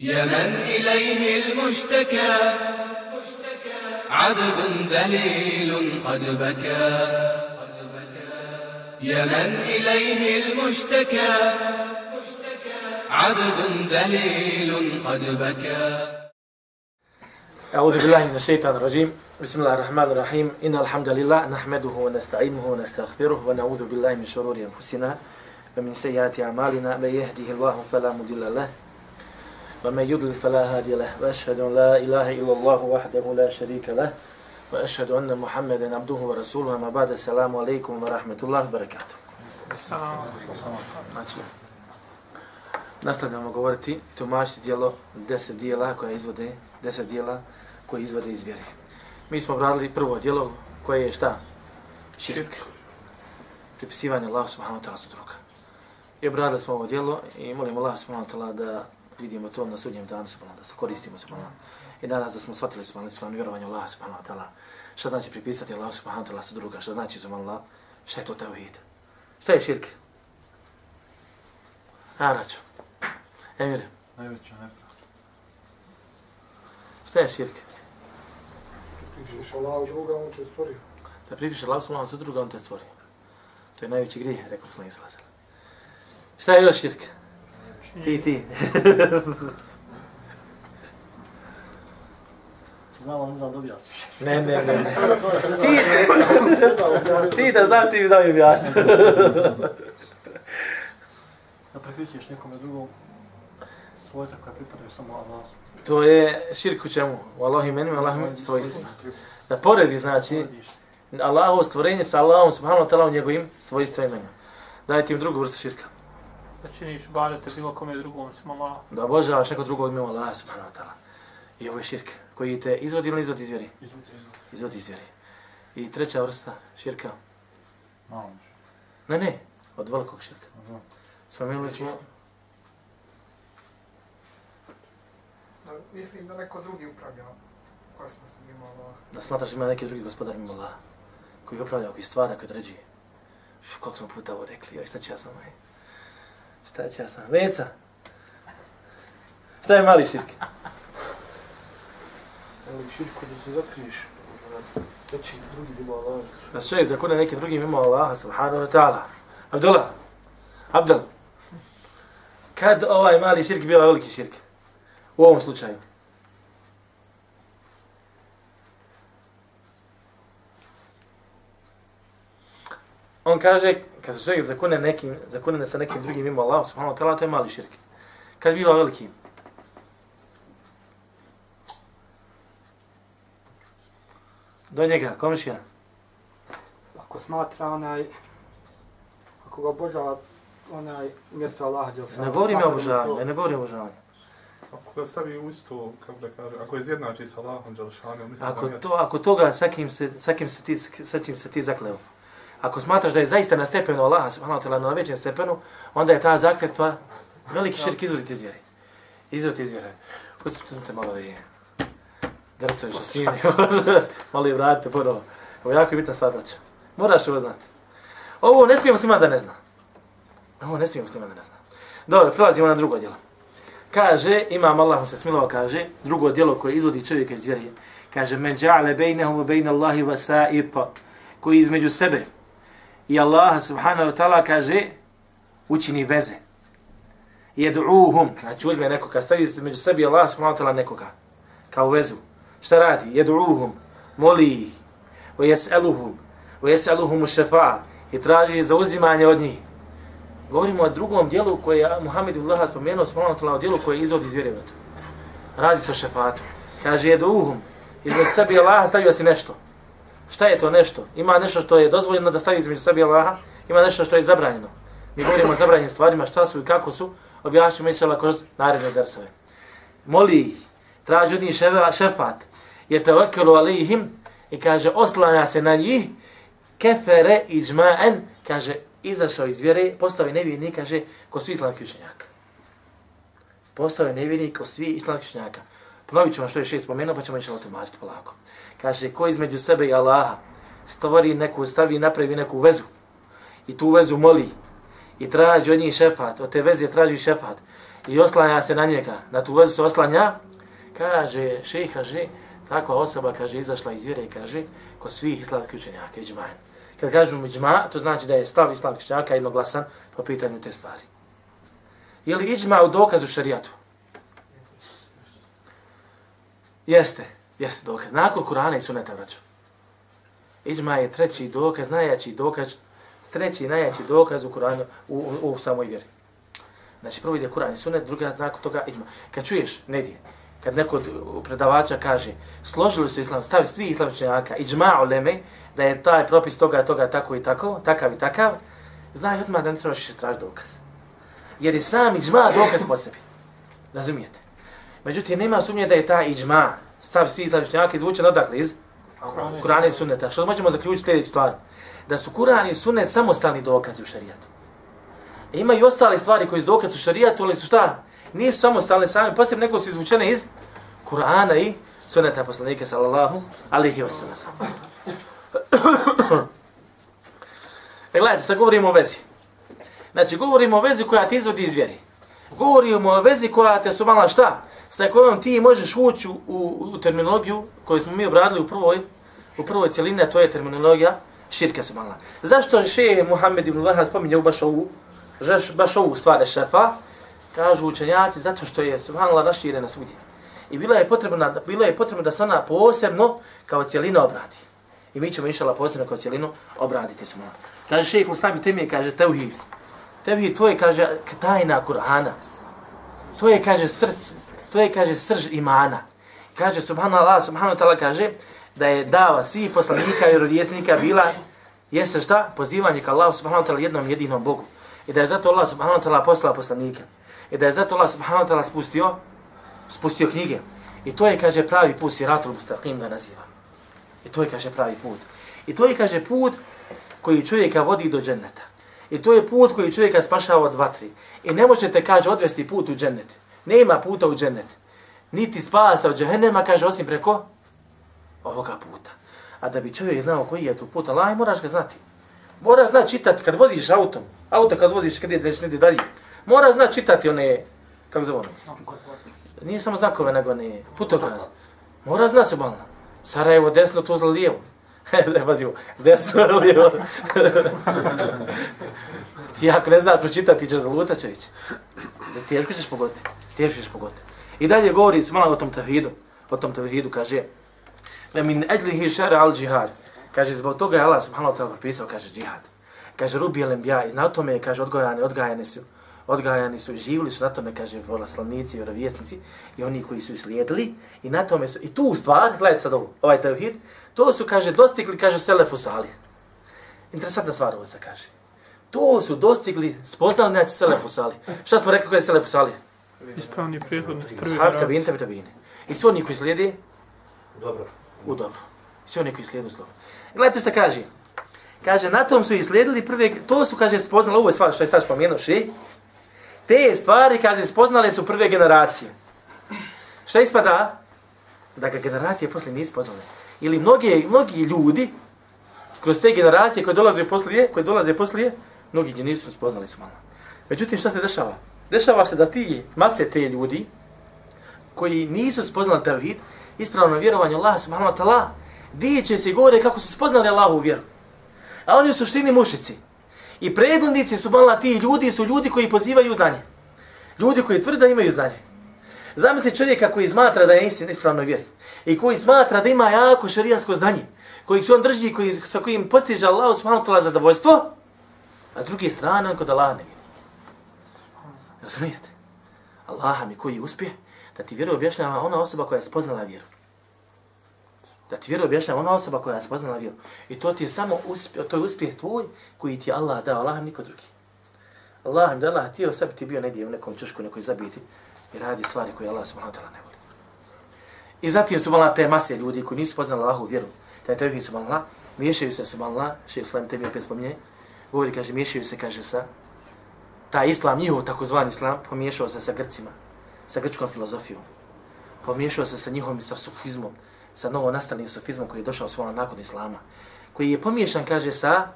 يا من إليه المشتكى. عبد ذليل قد بكى. يا من إليه المشتكى. عبد ذليل قد بكى. أعوذ بالله من الشيطان الرجيم. بسم الله الرحمن الرحيم. إن الحمد لله نحمده ونستعينه ونستغفره ونعوذ بالله من شرور أنفسنا ومن سيئات أعمالنا. من يهده الله فلا مضل له ومن يضلل فلا هادي له واشهد ان لا اله الا الله وحده لا شريك له واشهد ان محمدا عبده ورسوله ما بعد السلام عليكم ورحمه الله وبركاته Nastavljamo govoriti i tumačiti dijelo deset dijela koje izvode, deset dijela koje izvode iz vjere. Mi smo obradili prvo dijelo koje je šta? Širk. Pripisivanje Allah subhanahu wa ta'ala sudruka. I obradili smo ovo dijelo i molim Allah subhanahu wa ta'ala da vidimo to na sudnjem danu subhanahu da se koristimo subhanahu I danas da smo shvatili subhanahu subhanahu vjerovanje Allah subhanahu wa ta'ala. Šta znači pripisati Allah subhanahu wa ta'ala su druga? Šta znači subhanahu Šta je to tevhid? Šta je širk? Araču. Emire. Najveća nepravda. Šta je širk? Pripišeš Allahu druga, on te stvorio. Da pripišeš Allah subhanahu wa druga, on te stvori. To je najveći grijeh, rekao poslanik sallallahu Šta je još širk? Ti, ti. Znam, ali ne znam da objasniš. ne, ne, ne, ne. Ti, ti da znaš, ti mi da mi objasni. Da pripišeš nekome drugom svojstva koja pripadaju samo Allahu. to je širk u čemu? U Allahim imenima, Allahim svojstvima. Da poredi, znači, Allahovo stvorenje sa Allahom, subhanahu wa ta'ala, u njegovim svojstva imenima. Dajte im drugu vrstu širka. Da činiš badete bilo kome drugom, sam Allah. Da obožavaš neko drugog mimo Allaha, subhanahu wa ta'ala. I ovo je širk koji te izvodi ili izvodi iz vjeri? Izvodi iz vjeri. I treća vrsta širka? Malo Ne, ne, od velikog širka. Spomenuli smo, mislim da neko drugi upravlja kosmosom mimo Allah. da smatraš ima neki drugi gospodar mimo Allaha, koji upravlja, koji stvara, koji određuje. Koliko smo puta ovo rekli, joj, šta će ja sam, aj? Šta će ja sam? Veca! Šta je mali širk? Ali širko da se zakriješ, reći drugi mimo Allah. Da se čovjek zakune neki drugi mimo Allaha, subhanahu wa ta'ala. Abdullah, Abdul, kad ovaj mali širk bio veliki širk? U ovom slučaju. On kaže, kad se čovjek zakune, nekim, zakune sa nekim drugim mimo Allaha, subhanahu wa ta'ala, to je mali širk. Kad biva veliki? Do njega, komšija. Ako smatra onaj, ako ga obožava onaj mjesto Allaha Đelšana. Ne govorim o obožavanju, ne, ne govorim o obožavanju. Ako ga stavi u istu, kako da kaže, ako je izjednači sa Allahom Đelšanom, mislim Ako da to, ako toga sa kim se, sa kim se ti, sa čim se ti zakleo. Ako smatraš da je zaista na stepenu Allaha, subhanahu wa ta'ala, na većem stepenu, onda je ta zakletva veliki širk izvoditi iz vjere. Izvoditi iz vjere. Pustite malo i drsovi što svi mi malo i vratite ponovo. Ovo je jako bitna stvar. Moraš ovo znati. Ovo ne smijemo snimati da ne zna. Ovo ne smijemo snimati da ne zna. Dobro, prelazimo na drugo djelo. Kaže, imam Allah mu se smilova, kaže, drugo djelo koje izvodi čovjeka iz vjere, kaže, men ja'ale bejnehum bejna Allahi vasa'ipa, koji između sebe i Allah subhanahu wa ta'ala kaže, učini veze. Jed'uhum, znači uzme nekoga, stavi između sebe i Allaha subhanahu wa ta'ala nekoga, kao vezu. Šta radi? Jed'uhum, moli ih, o jes'eluhum, o jes'eluhum u šefa, i traži za uzimanje od njih. Govorimo o drugom dijelu koje je Muhammed Allah spomenuo, ta'ala, o dijelu koje izvodi iz vjerivata. Radi se o šefatu. Kaže, jedu uhum. Između sebi Allaha stavio si nešto. Šta je to nešto? Ima nešto što je dozvoljeno da stavi između sebi Allaha, ima nešto što je zabranjeno. Mi govorimo o zabranjenim stvarima, šta su i kako su, objašnjamo isela kroz naredne drsove. Moli ih, traži od njih šefat, je te vakelu alihim i kaže, oslanja se na njih, kefere iđma'en, kaže, izašao iz vjere, postao je nevjernik, kaže, ko svi islamski učenjaka. Postao je nevjernik ko svi islamski učenjaka. Ponovit ću vam što je šest spomenuo, pa ćemo inšalo o polako. Kaže, ko između sebe i Allaha stvori neku, stavi, napravi neku vezu i tu vezu moli i traži od njih šefat, od te veze traži šefat i oslanja se na njega, na tu vezu se oslanja, kaže, šejh, kaže, takva osoba, kaže, izašla iz vjere, kaže, kod svih islamskih učenjaka, iđmaja. Kad kažu iđma, to znači da je stav islamskih učenjaka jednoglasan po pitanju te stvari. Je li iđma u dokazu šarijatu? Jeste, jeste dokaz. Nakon Kurana i Suneta, vraćam. Iđma je treći dokaz, najjači dokaz, treći najjači dokaz u Kuranu, u, u, u samoj vjeri. Znači, prvo ide Kur'an i Sunnet, druga nakon toga iđma. Kad čuješ, ne kad neko od predavača kaže, složili su islam, stavi svi islamčnjaka, iđma uleme, da je taj propis toga, toga, tako i tako, takav i takav, znaj odmah da ne trebaš više traži dokaz. Jer je sam iđma dokaz po sebi. Razumijete? Međutim, nema sumnje da je ta iđma, stav svi islamčnjaka, izvučen odakle iz Kur'ana i Sunneta. Što možemo zaključiti sljedeću stvar? Da su Kur'an i Sunnet samostalni dokazi u šarijatu. E ima i ostale stvari koje su dokaz u šarijatu, ali su šta? Nisu samostalne sami, posebno neko su izvučene iz Kur'ana i Sunneta poslanika sallallahu alihi wasallam. e gledajte, sad govorimo o vezi. Znači, govorimo o vezi koja ti izvodi iz vjeri. Govorimo o vezi koja te su mala šta? Sa kojom ti možeš ući u, u, u terminologiju koju smo mi obradili u prvoj, u prvoj cijelini, a to je terminologija širka su. Zašto še Muhammed ibn Laha spominjao baš ovu, žeš, baš ovu stvar šefa? Kažu učenjaci, zato što je subhanallah raširena svudje. I bilo je potrebno, bilo je potrebno da se ona posebno kao cijelina obradi. I mi ćemo išala posebno kao cijelinu obraditi su. Kaže šejh Mustabi Temije, kaže tevhid. Tevhid, to je, kaže, tajna Kur'ana. To je, kaže, srce. To je, kaže, srž imana. Kaže, subhanallah, subhanallah, ta'ala kaže, da je dava svih poslanika i rodjesnika bila, jeste šta? Pozivanje ka Allahu subhanahu ta'ala jednom jedinom Bogu. I da je zato Allah subhanahu ta'ala poslao poslanika. I da je zato Allah subhanahu ta'ala spustio, spustio knjige. I to je, kaže, pravi put siratul mustaqim ga naziva. I to je, kaže, pravi put. I to je, kaže, put koji čovjeka vodi do dženneta. I to je put koji čovjeka spašava od vatri. I ne možete, kaže, odvesti put u džennet. Nema puta u džennet. Niti spasa od džehennema, kaže, osim preko ovoga puta. A da bi čovjek znao koji je tu put, Allah, moraš ga znati. Mora znati čitati kad voziš autom. Auto kad voziš kad ideš negdje dalje. Mora znati čitati one, kako zove ono? Nije samo znakove, nego one putokaz. Mora znati subhalno. Sarajevo desno, Tuzla lijevo. Ne, desno, lijevo. ti ako ne znaš pročitati, ćeš zalutat će ići. Teško ćeš pogoditi. Teško ćeš pogoditi. I dalje govori se malo o tom tevhidu. O tom tevhidu kaže, Ve min ejlihi šara al džihad. Kaže, zbog toga je Allah subhanahu ta'ala propisao, kaže, džihad. Kaže, rubi elem bja, i na tome, kaže, odgojani, odgajani su, odgajani su i živili su na tome, kaže, i vjerovjesnici i oni koji su slijedili i na tome su, i tu stvar, gledajte sad ovo, ovaj tevhid, to su, kaže, dostigli, kaže, selefu salih. Interesantna stvar ovo se kaže. To su dostigli, spoznali neći selefu salih. Šta smo rekli koji je selefu salih? Ispravni prijedhodni prvi Sahab, tabine, tabi, tabine. I svi oni koji slijedi, Dobro. u dobro. Svi oni koji slijedu zlo. Gledajte što kaže. Kaže, na tom su i slijedili prve, to su, kaže, spoznali, ovo je stvar što je sad spomenuo, ši. Te stvari, kaže, spoznale su prve generacije. Šta ispada? Da ga generacije poslije nisu spoznale. Ili mnogi, mnogi ljudi, kroz te generacije koje dolaze poslije, koje dolaze poslije, mnogi gdje nisu spoznali su malo. Međutim, šta se dešava? Dešava se da ti mase te ljudi, koji nisu spoznali tevhid, ispravno vjerovanje Allah subhanahu wa ta'ala, dijeće se i govore kako su spoznali Allahu vjeru. A oni su suštini mušici. I predvodnici su malo ti ljudi su ljudi koji pozivaju znanje. Ljudi koji tvrde da imaju znanje. Zamisli čovjeka koji smatra da je istin ispravno vjeri. I koji smatra da ima jako šarijansko znanje. Koji se on drži, koji, sa kojim postiže Allah subhanahu wa ta'ala zadovoljstvo. A s druge strane on kod Allah ne vidi. Razumijete? Allah mi koji uspije da ti vjeru objašnjava ona osoba koja je spoznala vjeru. Da ti vjeru objašnjava ona osoba koja je spoznala vjeru. I to ti je samo uspjeh, to je uspjeh tvoj koji ti je Allah dao, Allah niko drugi. Allah da Allah htio sebi ti bio negdje u nekom čušku, nekoj zabiti i radi stvari koje Allah subhanahu ta'ala ne voli. I zatim su malo te mase ljudi koji nisu spoznali Allahu vjeru, taj tevhid tevhid subhanallah, miješaju se subhanallah, še islam tebi opet spominje, govori, kaže, miješaju se, kaže, sa ta islam, njihov takozvani islam, pomiješao se sa Grcima, sa grčkom filozofijom. Pomiješao se sa njihovim sa sufizmom, sa novo sufizmom koji je došao svojom nakon islama. Koji je pomiješan, kaže, sa,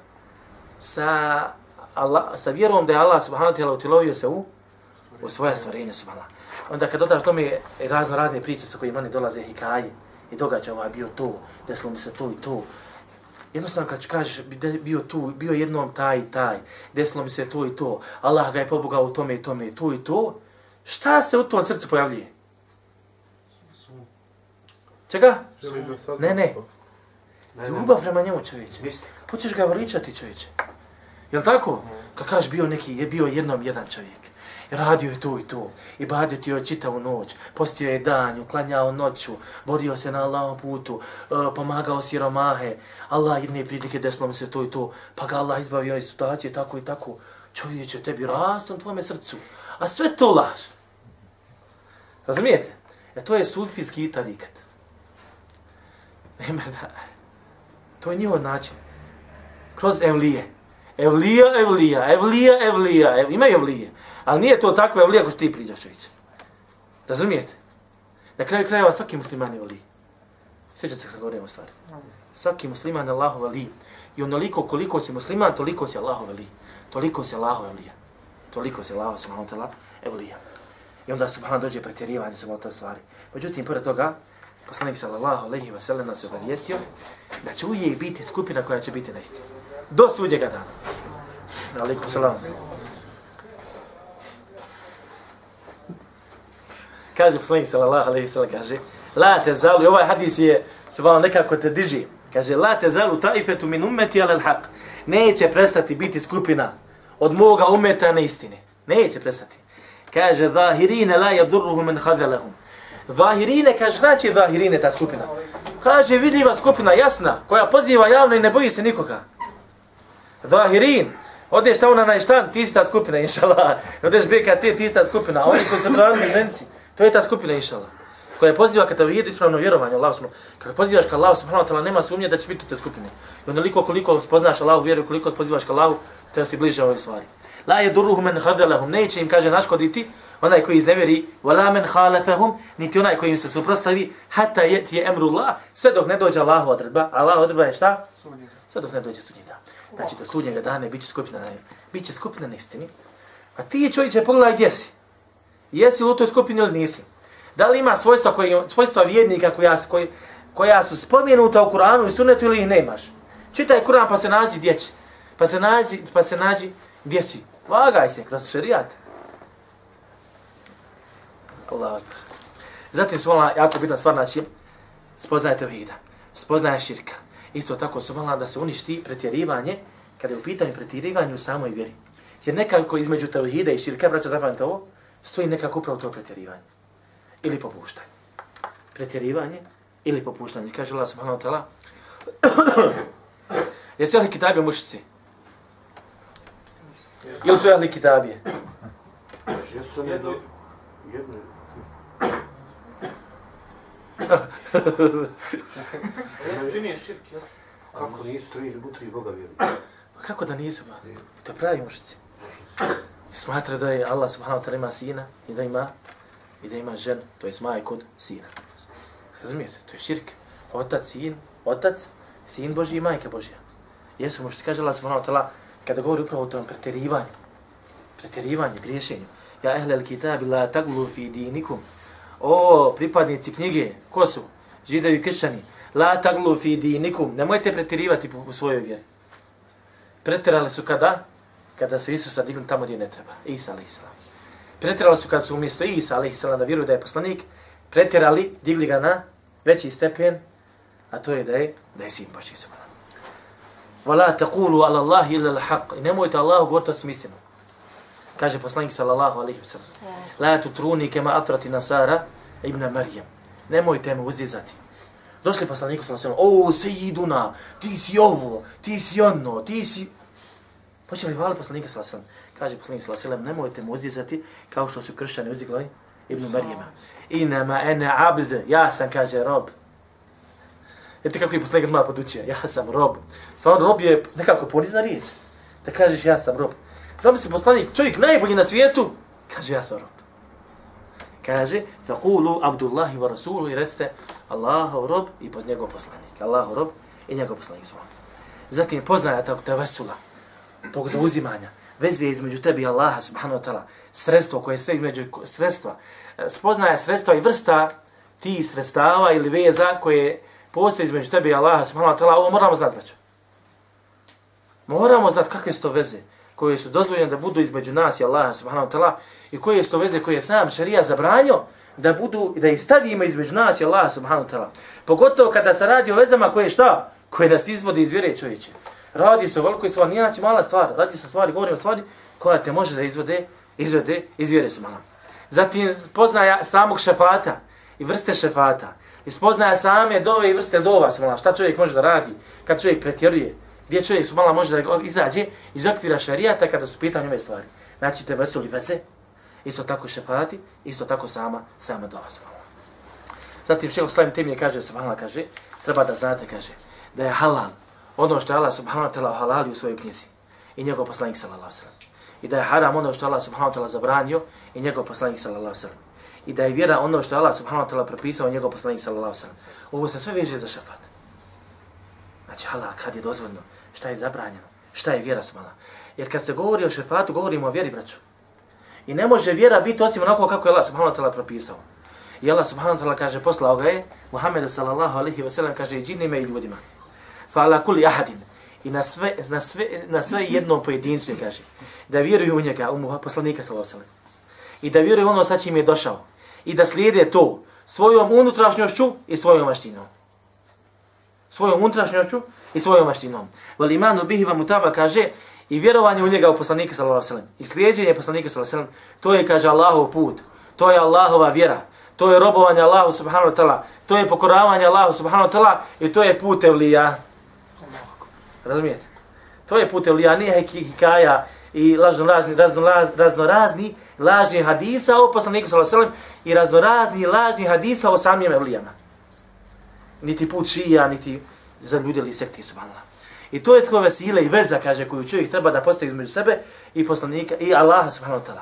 sa, Allah, sa vjerom da je Allah subhanahu ta'ala utilovio se u, u svoje stvorenje subhanahu. Onda kad dodaš tome e, razno razne priče sa kojima oni dolaze hikaje i događa ovaj bio to, desilo mi se to i to. Jednostavno kad kažeš bio tu, bio jednom taj i taj, desilo mi se to i to, Allah ga je pobogao u tome i tome i to i to, šta se u tvom srcu pojavljuje? Čega? Ne, ne. Ljubav prema njemu čovječe. Hoćeš ga veličati čovječe. Jel tako? Kad kažeš bio neki, je bio jednom jedan čovjek. Radio je to i to. I badetio je čitavu noć. Postio je dan, uklanjao noću. Borio se na Allahom putu. E, pomagao siromahe. Allah jedne prilike desilo mi se to i to. Pa ga Allah izbavio iz situacije tako i tako. Čovječe, će tebi rastom u srcu. A sve to laž. Razumijete? E to je sufijski tarikat. Nema da... To je njihov način. Kroz evlije. Evlija, evlija, evlija, evlija. Ev, ima evlije. Ali nije to tako evlija ako što ti priđaš već. Razumijete? Na kraju krajeva svaki musliman je evlij. Sjećate se govorimo stvari. Svaki musliman je Allahov evlij. I onoliko koliko si musliman, toliko si Allahov evlij. Toliko si Allahov evlija. Toliko si Allahov subhanahu wa ta'ala evlija. I onda subhanahu dođe pretjerivanje sa to stvari. Međutim, pored toga, poslanik sallallahu alejhi ve sellem nas je obavijestio da će uvijek biti skupina koja će biti na istini. Do sudnjega dana. Alaikum salam. Kaže poslanik sallallahu alejhi ve sellem kaže: "La tezalu", ovaj hadis je subhana nekako te diži." Kaže: "La tezalu taifatu min ummati ala al-haq." Neće prestati biti skupina od moga umeta na istini. Neće prestati. Kaže: "Zahirine la yadurruhum man khadalahum." Zahirine, kaže, znači zahirine ta skupina. Kaže, vidljiva skupina, jasna, koja poziva javno i ne boji se nikoga. Zahirin, odeš tamo na najštan, ti si ta skupina, inšala. Odeš BKC, ti si ta skupina. A oni koji su pravni ženci, to je ta skupina, inšala. Koja poziva ka tavhidu ispravno vjerovanje, Allah smo. Kada pozivaš ka Allahu, subhanahu wa ta'ala, nema sumnje da će biti te skupine. I onoliko koliko spoznaš Allahu vjeru, koliko pozivaš ka Allahu, te si bliže ovoj stvari. La je duruhu men hadalahum, neće im, kaže, naškoditi, onaj koji izneveri, wala men khalafahum, niti onaj koji im se suprostavi, hatta yati amrullah, sve dok ne dođe Allahu odredba. Allah odredba je šta? Sve dok ne dođe sudnji dan. Znači do sudnjega dana biće skupina na biće skupina na istini. A ti čovječe pogledaj gdje si. Jesi li u toj skupini ili nisi? Da li ima svojstva, koje, svojstva vjernika koja, koji, koja su spomenuta u Kuranu i Sunnetu ili ih nemaš? Čitaj Kur'an pa se nađi gdje će. Pa se nađi, pa se nađi gdje si. Vagaj se kroz šerijat. Allah akbar. Zatim su ona jako bitna stvar, znači, spoznaje tevhida, spoznaje širka. Isto tako su vala da se uništi pretjerivanje, kada je u pitanju pretjerivanje u samoj vjeri. Jer nekako između tevhida i širka, braća zapamite ovo, stoji nekako upravo to pretjerivanje. Ili popuštanje. Pretjerivanje ili popuštanje. Kaže Allah subhanahu wa ta'ala, Jesi ahli kitabije mušici? Ili su ahli kitabije? Jesu jedno, jedno, Jesu čini širk, jesu. kako nisu tri, tri Boga vjeruju. Pa kako da nisu ba? To pravi mušici. Smatra da je Allah subhanahu wa ta'ala ima sina i da ima i da ima ženu, to je majku od sina. Razumijete? To je širk. Otac, sin, otac, sin Boži i majka Božja. Jesu mušici, kaže Allah subhanahu wa ta'ala, kada govori upravo o tom pretjerivanju, pretjerivanju, griješenju. Ja ehlel kitabi la taglu fi dinikum. O, pripadnici knjige, ko su? Židovi kršćani. La taglu fi dinikum. Nemojte pretirivati u svojoj vjeri. Pretirali su kada? Kada su Isusa digli tamo gdje ne treba. Isa alaih salam. Su kada su umjesto Isa alaih salam da vjeruju da je poslanik, pretirali, digli ga na veći stepen, a to je da je, da je sin Boži subhanahu. Vala taqulu ala Allahi illa al-haq. I nemojte Allahu govoriti o istinom. Kaže poslanik sallallahu alaihi wa sallam. La tutruni kema atrati nasara ibn Marijem. Nemojte me uzdizati. Došli poslaniku sallallahu alaihi wa sallam. O, sejiduna, ti si ovo, ti si ono, ti si... Počeli hvali poslanika sallallahu alaihi wa sallam. Kaže poslanik sallallahu alaihi wa sallam, nemojte me uzdizati kao što su kršćani uzdigli ibn Marijema. Inama ene abd, ja sam, kaže, rob. Jete kako je poslanik malo podučio? Ja sam rob. Samo rob je nekako ponizna riječ. Da kažeš ja sam rob. Zamisli poslanik, čovjek najbolji na svijetu, kaže ja sam rob. Kaže, faqulu abdullahi wa rasulu i recite Allahov rob i pod njegov poslanik. Allahov rob i njegov poslanik zvon. Zatim poznaje tog tevesula, tog zauzimanja. veze između tebi i Allaha subhanahu wa ta'ala, sredstvo koje se između sredstva, e, spoznaje sredstva i vrsta ti sredstava ili veza koje postoje između tebi i Allaha subhanahu wa ta'ala, ovo moramo znati, braćo. Moramo znati kakve su to veze koje su dozvoljene da budu između nas i Allaha subhanahu wa ta'ala i koje su to veze koje je sam šarija zabranio da budu da ih stavimo između nas i Allaha subhanahu wa ta'ala. Pogotovo kada se radi o vezama koje šta? Koje nas izvodi iz vjere čovječe. Radi se o velikoj stvari, nije znači mala stvar, radi se o stvari, govori o stvari koja te može da izvode, izvode iz vjere subhanahu. Zatim poznaja samog šefata i vrste šefata. I spoznaja same dove i vrste dova subhanahu. Šta čovjek može da radi kad čovjek pretjeruje? Gdje čovjek su mala može da izađe iz okvira šarijata kada su pitanje ove stvari. Znači te vesuli veze, isto tako šefati, isto tako sama, sama dozvola. Zatim šeho slavim tim je kaže, subhanallah kaže, treba da znate, kaže, da je halal ono što je Allah subhanahu wa ta'ala halali u svojoj knjizi i njegov poslanik sallallahu sallam. I da je haram ono što je Allah subhanahu wa ta'ala zabranio i njegov poslanik sallallahu sallam. I da je vjera ono što je Allah subhanahu wa ta'ala propisao i njegov poslanik sallallahu sallam. Ovo se sve veže za šefat. Znači halal kad je dozvoljno, šta je zabranjeno, šta je vjera smala. Jer kad se govori o šefatu, govorimo o vjeri, braću. I ne može vjera biti osim onako kako je Allah subhanahu wa ta'ala propisao. I Allah subhanahu wa ta'ala kaže, poslao ga je, Muhammed sallallahu alihi wa sallam kaže i džinima i ljudima fa ala kulli ahadin i na sve na sve na sve jednom pojedincu je kaže da vjeruju u njega u poslanika sallallahu alejhi i da vjeruju ono sa čim je došao i da slijede to svojom unutrašnjošću i svojom maštinom svojom unutrašnjošću i svojom maštinom wal imanu bihi wa mutaba kaže i vjerovanje u njega u poslanika sallallahu alejhi ve i slijedeње poslanika sallallahu alejhi ve to je kaže Allahov put to je Allahova vjera to je robovanje Allahu subhanahu wa taala to je pokoravanje Allahu subhanahu wa taala i to je put evlija Razumijete? To je put evlija, nije hikaja i lažno razni, razno, razno razni lažni hadisa o poslaniku sallallahu i razno razni lažni hadisa o samim evlijama. Niti put šija, niti za ljude ili sekti subhanallah. I to je tko vesile i veza, kaže, koju čovjek treba da postavi između sebe i poslanika i Allaha subhanahu wa ta'ala.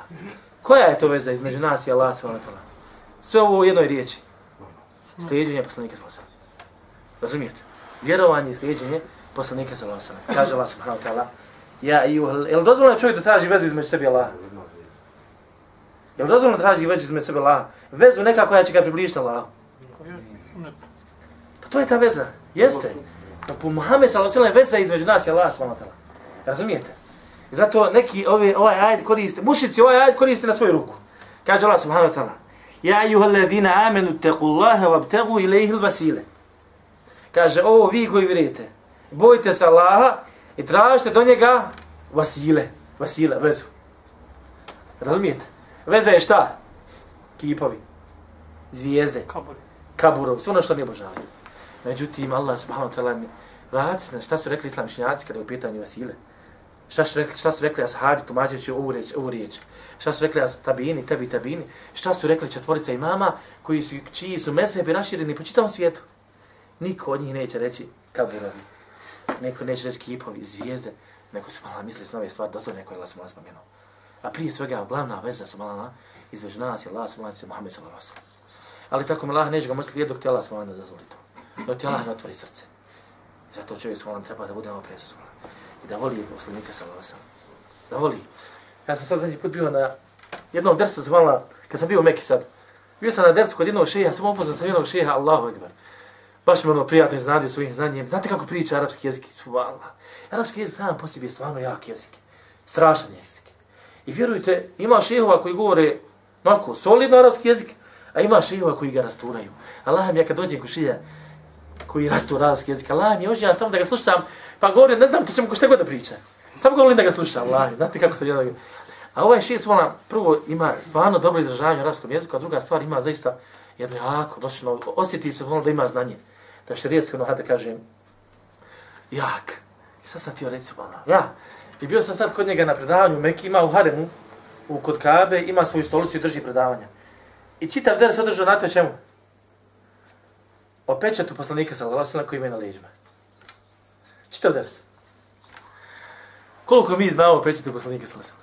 Koja je to veza između nas i Allaha subhanahu wa ta'ala? Sve ovo u jednoj riječi. Slijedženje poslanika sallallahu alaihi Razumijete? Vjerovanje i slijedženje poslanika sallallahu alejhi ve sellem. Kaže Allah subhanahu wa ta'ala: "Ja ayyuhal, el dozvoljeno čovjek da traži vezu između sebe i Allaha?" Jel dozvoljeno traži vezu između sebe i Allaha? Vezu neka koja će ga približiti Allahu. Pa to je ta veza. Jeste. Pa po Muhammed sallallahu alejhi ve sellem veza između nas i Allaha subhanahu wa. Razumijete? Zato neki ove, ovaj ajd koriste, mušici ovaj ajd koriste na svoju ruku. Kaže Allah subhanahu wa ta'ala: "Ja ayyuhal ladina amanu taqullaha wabtaghu ilayhi al-wasila." Kaže, ovo vi koji vjerujete, bojite se Allaha i tražite do njega vasile, vasile, vezu. Razumijete? Veza je šta? Kipovi, zvijezde, Kaburi. kaburovi, sve ono što mi obožavaju. Međutim, Allah subhanahu wa ta'ala mi na šta su rekli islamičnjaci kada je u pitanju vasile. Šta su rekli, šta su rekli ashabi tumačeći ovu riječ, ovu riječ. Šta su rekli tabini, tebi tabini. Šta su rekli četvorica imama koji su, čiji su mesebi rašireni po čitavom svijetu. Niko od njih neće reći kaburovi neko neće reći kipovi, zvijezde, neko se malo misli s nove stvari, dozvore neko je Allah malo spomenuo. A prije svega, glavna veza su malo između nas je Allah malo se Muhammed sallallahu alaihi Ali tako mi Allah neće ga misliti dok ti Allah subhanahu ne dozvoli to. Da ti Allah ne otvori srce. Zato čovjek s treba da budemo presu. I da voli poslanika sa alaihi Da voli. Ja sam sad zadnji put bio na jednom dersu, zvala, kad sam bio u Meki sad, bio sam na dersu kod jednog šeha, sam upoznao sa jednog šeha, Allahu ekber baš me ono prijatno iznadio svojim znanjem. Znate kako priča arapski jezik? Subhanallah. Arapski jezik sam po sebi je stvarno jak jezik. Strašan jezik. I vjerujte, ima šehova koji govore mako solidno arapski jezik, a ima šehova koji ga rasturaju. Allah mi ja kad dođem ko koji rastura arabski jezik, Allah mi ja samo da ga slušam, pa govorim, ne znam to čemu ko šta god da priča. Samo govorim da ga slušam, Allah. Znate kako se jedan... A ovaj šest vola, prvo ima stvarno dobro izražavanje u arabskom jeziku, a druga stvar ima zaista jedno jako, baš ono, osjeti se ono da ima znanje da šarijetski ono hajde kažem, jak. I sad sam ti reći subhanallah. Ja. I bio sam sad kod njega na predavanju, Meki ima u Haremu, u kod Kabe, ima svoju stolicu i drži predavanja. I čitav der se održao na to čemu? O pečetu poslanika sallallahu alejhi koji ima na leđima. Čitav der. Koliko mi znamo o pečetu poslanika sallallahu alejhi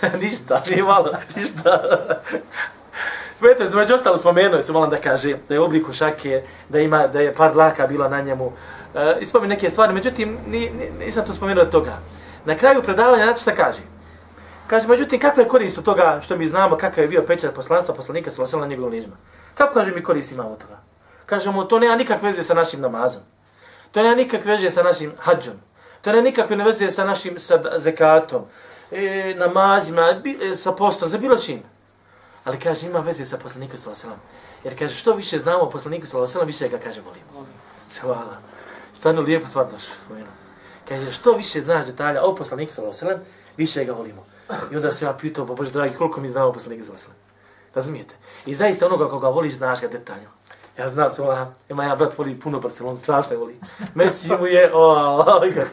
ništa, nije malo, ništa. Vete, između ostalo spomenuo se malo da kaže da je u obliku šake, da ima da je par dlaka bila na njemu. E, ispomin neke stvari, međutim ni, ni, nisam to spomenuo od toga. Na kraju predavanja, znate šta kaže? Kaže, međutim, kakva je korist od toga što mi znamo kakav je bio pečat poslanstva poslanika sa na njegovim ližima? Kako kaže mi korist imamo toga? Kažemo, to nema nikakve veze sa našim namazom. To nema nikakve veze sa našim hađom. To nema nikakve veze sa našim sa zekatom, e, namazima, bi, e, sa postom, za bilo čim. Ali kaže, ima veze sa poslanikom sa Jer kaže, što više znamo o poslaniku sa više ga kaže volimo. Hvala. Stvarno lijepo stvar došlo. Kaže, što više znaš detalja o poslaniku sa više ga volimo. I onda se ja pitao, pa Bože dragi, koliko mi znamo o poslaniku sa Razumijete? I zaista onoga koga voliš, znaš ga detaljno. Ja znam se, ona, ima ja brat voli puno Barcelonu, strašno je voli. Messi mu je, o, ovaj o,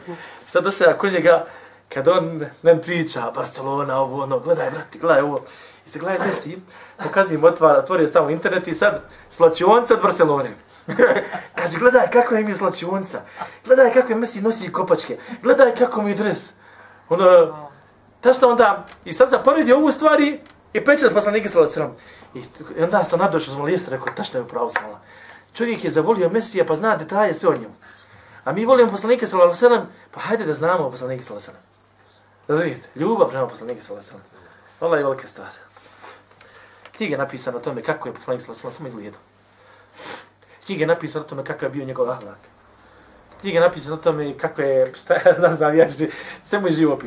sad došao ja kod njega, kad on nam priča, Barcelona, ovo, ono, gledaj, brati, gledaj ovo. I se gledaj Messi, pokazujem, otvara, otvorio stavno internet i sad, slačionca od Barcelone. Kaže, gledaj kako je mi slačionca, gledaj kako je Messi nosi kopačke, gledaj kako mi dres. Ono, ta što onda, i sad zaporedi ovu stvari i pečet poslanike sa sram. I onda sam nadošao, sam lijest, rekao, tačno je upravo smala. Čovjek je zavolio Mesija, pa zna detalje sve o njemu. A mi volimo poslanike sa sram, pa hajde da znamo o poslanike sa sram. Razumijete? Ljubav prema poslanike sa sram. Allah je velika stvar. Knjiga je napisana o tome kako je poslanik sa sram, samo izgledao. Knjiga je napisana o tome kako je bio njegov ahlak. Knjiga je napisana o tome kako je, šta je, da znam, ja, sve mu je živo.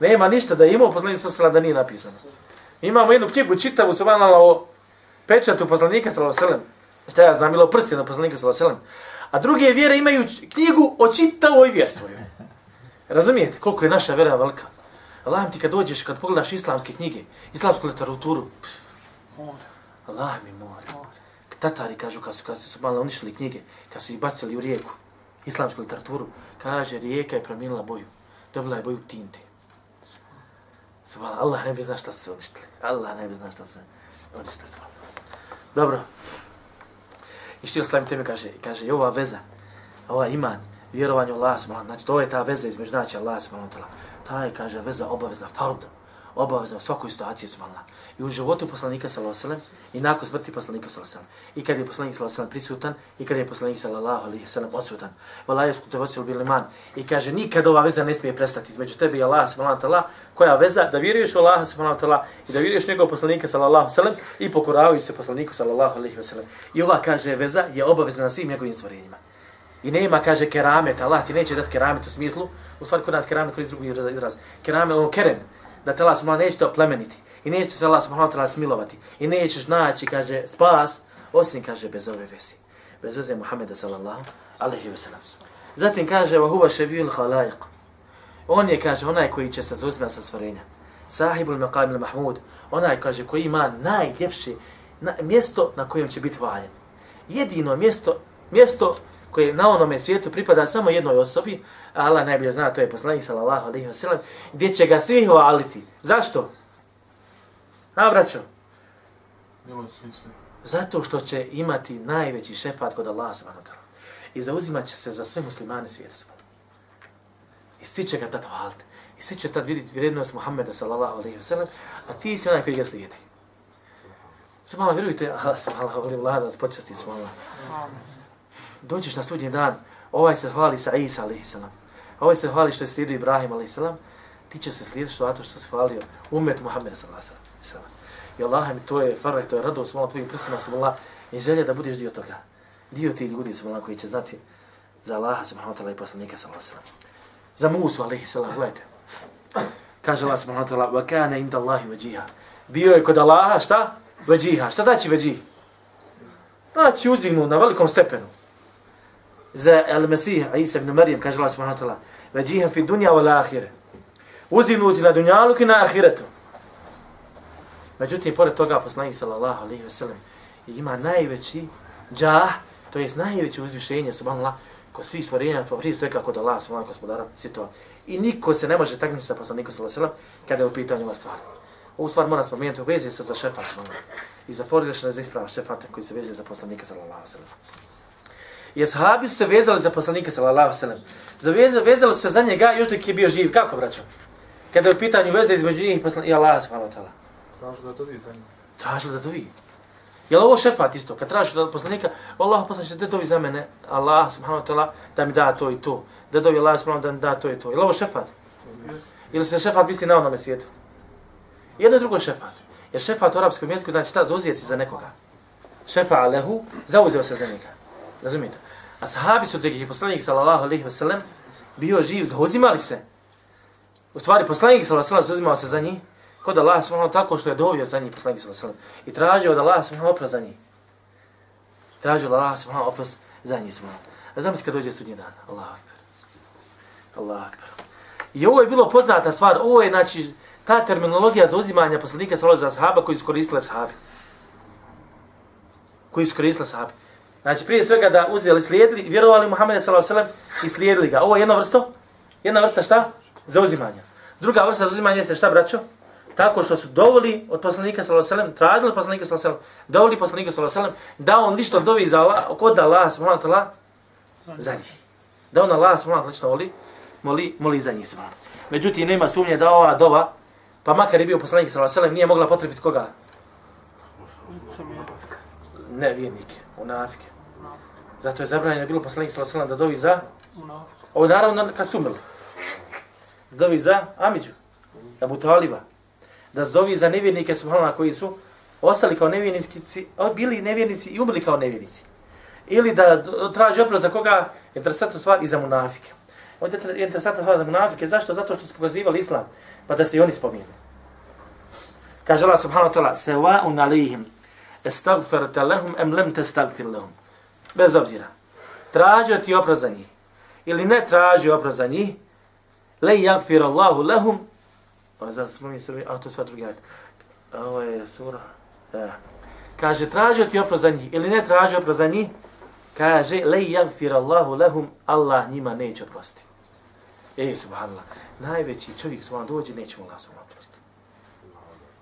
Nema ništa da je imao poslanik sa sram da nije napisano. Imamo jednu knjigu čitavu su vanala o pečatu poslanika sallallahu alejhi. Šta ja znam, bilo prsti na poslanika sallallahu alejhi. A druge vjere imaju knjigu o čitavoj vjeri svojoj. Razumijete koliko je naša vjera velika? Allah ti kad dođeš, kad pogledaš islamske knjige, islamsku literaturu, Allah mi mora. Tatari kažu kad su, kad su malo uništili knjige, kad su ih bacili u rijeku, islamsku literaturu, kaže rijeka je promijenila boju. Dobila je boju tinte. Subhan, Allah ne bi zna šta se uništili. Allah ne bi zna šta se uništili. Subhan. Dobro. I što oslavim teme kaže, kaže i ova veza, ova iman, vjerovanje u Allah, subhan, znači to je ta veza između znači Allah, subhan, ta je, kaže, veza obavezna, fard, obavezna u svakoj situaciji, subhan, i u životu poslanika sallallahu alejhi i nakon smrti poslanika sallallahu alejhi i kad je poslanik sallallahu alejhi prisutan i kad je poslanik sallallahu alejhi ve sellem odsutan. Vallahi te bil iman. I kaže nikad ova veza ne smije prestati između tebe i Allaha subhanahu wa taala. Koja veza? Da vjeruješ u Allaha subhanahu wa taala i da vjeruješ njegovog poslanika sallallahu alejhi ve i pokoravajući se poslaniku sallallahu alejhi ve sellem. I ova kaže veza je obavezna na svim njegovim stvorenjima. I nema, kaže, keramet, Allah ti neće dati keramet u smislu, u stvari kod nas keramet koji drugi izraz, keramet, ono kerem, da te Allah neće te plemeniti i neće se Allah subhanahu ta'ala smilovati i nećeš naći, kaže, spas, osim, kaže, bez ove vezi. Bez veze Muhammeda sallallahu alaihi wa sallam. Zatim kaže, wa huwa ševijul halaiq. On je, kaže, onaj koji će se zauzmati sa stvorenja. Sahibul maqam il mahmud. Onaj, kaže, koji ima najljepše na, mjesto na kojem će biti valjen. Jedino mjesto, mjesto koje na onome svijetu pripada samo jednoj osobi, a Allah najbolje zna, to je poslanik sallallahu alaihi wa sallam, gdje će ga svi hvaliti. Zašto? A, braćo? Zato što će imati najveći šefat kod Allah subhanahu I zauzimat će se za sve muslimane svijeta. I svi će ga tad hvaliti. I svi će tad vidjeti vrijednost Muhammeda sallallahu alaihi wa sallam, a ti si onaj koji ga slijedi. Malo vjerujte, Allah malo volim vlada, počasti smo Allah. Dođeš na sudnji dan, ovaj se hvali sa Isa a.s. Ovaj se hvali što je slijedio Ibrahim a.s. ti će se slijediti što zato što se hvalio umet Muhammed s.a.s. I Allah mi to je farah, to je radost malo tvojim prsima su i želja da budeš dio toga. Dio ti ljudi su koji će znati za Allaha subhanahu wa ta'ala i poslanika sallallahu Za Musu a.s. gledajte. Kaže Allah subhanahu wa ta'ala, wa kana inda Allahi. Bio je kod Allaha, šta? Veđiha. Šta daći veđih? Znači, znači uzdignu na velikom stepenu. Za El-Mesih, Isa ibn Marijem, kaže Allah subhanahu wa ta'ala, veđihem fi dunja wal ahire. Uzdignuti na dunjalu i na ahiretu. Međutim, pored toga, poslanik sallallahu alaihi ve sellem ima najveći džah, to jest najveće uzvišenje, subhanallah, kod svih stvorenja, pa prije svega kod Allah, subhanallah, gospodara, sitova. I niko se ne može takmići sa poslanikom sallallahu alaihi ve sellem kada je u pitanju ova stvar. Ovu stvar mora spomenuti u vezi sa za šefa, subhanallah. I za pogrešne za isprava šefata koji se veže za poslanika sallallahu alaihi ve sellem. I ashabi su se vezali za poslanika sallallahu alaihi ve sellem. Za vezali, su se za njega još dok je bio živ. Kako, braćo? Kada je u pitanju veze između njih i Allah, subhanahu wa ta'ala. Tražili da dovi za njim. Tražili da dovi. Je li ovo šefat isto? Kad tražiš da poslanika, Allah poslaniče, da dovi za mene, Allah subhanahu wa ta'ala, da mi da to i to. Da dovi Allah subhanahu da mi da to i to. Je li ovo šefat? Ili se šefat misli na onome svijetu? Jedno i drugo je šefat. Jer šefat u arapskom jeziku znači šta zauzijeci za nekoga. Šefa alehu, zauzeo se za njega. Razumijete? A sahabi su tek je poslanik sallallahu alaihi wa sallam bio živ, zauzimali se. U stvari, poslanik sallallahu alaihi wa sallam zauzimao se za njih kod Allah subhanahu tako što je dovio za njih poslanik sallallahu alaihi wa sallam. I tražio da Allah subhanahu oprost za njih. Tražio da Allah subhanahu oprost za njih subhanahu. A zamisli kad dođe sudnji dan. Allah akbar. Allah akbar. I ovo je bilo poznata stvar. Ovo je, znači, ta terminologija za uzimanje poslanika sallallahu alaihi wa sallam koji su koristile sahabi. Koji su koristile sahabi. Znači, prije svega da uzeli, slijedili, vjerovali Muhammed sallallahu alejhi ve sellem i slijedili ga. Ovo je jedna vrsta, jedna vrsta šta? Zauzimanja. Druga vrsta zauzimanja jeste šta, braćo? Tako što su dovoli od poslanika sallallahu alejhi ve sellem, tražili poslanika sallallahu alejhi ve sellem, dovoli poslanika sallallahu alejhi ve sellem da on lično dovi za Allah, kod Allah s.a.v. za njih. Da on Allah s.a.v. lično voli, moli, moli za njih. s.a.v. Međutim, nema sumnje da ova dova, pa makar je bio poslanik sallallahu alejhi ve sellem, nije mogla potrebiti koga? Ne, vjernike, unafike. Zato je zabranjeno bilo poslanik sallallahu alejhi da dovi za Ovo naravno kad su umrli. Da dovi za Amidžu, Abu Taliba. Da dovi za nevjernike subhanallah koji su ostali kao nevjernici, bili nevjernici i umrli kao nevjernici. Ili da traži oprost za koga, interesantna stvar, i za munafike. Ovdje je interesantna stvar za munafike. Zašto? Zato što su pokazivali islam, pa da se i oni spominu. Kaže Allah subhanahu wa ta'ala, Sewa'un alihim, estagfirte lehum, em lem testagfir lehum bez obzira. Tražio ti oprost za njih. Ili ne tražio oprost za njih. Le jagfir Allahu lahum. Ovo je smo mi srbi, a to je sva drugi ajde. Ovo je sura. Da. Kaže, tražio ti oprost za njih. Ili ne tražio oprost za njih. Kaže, le jagfir Allahu lahum. Allah njima neće oprosti. E, subhanallah. Najveći čovjek s dođe, neće mu Allah s oprosti.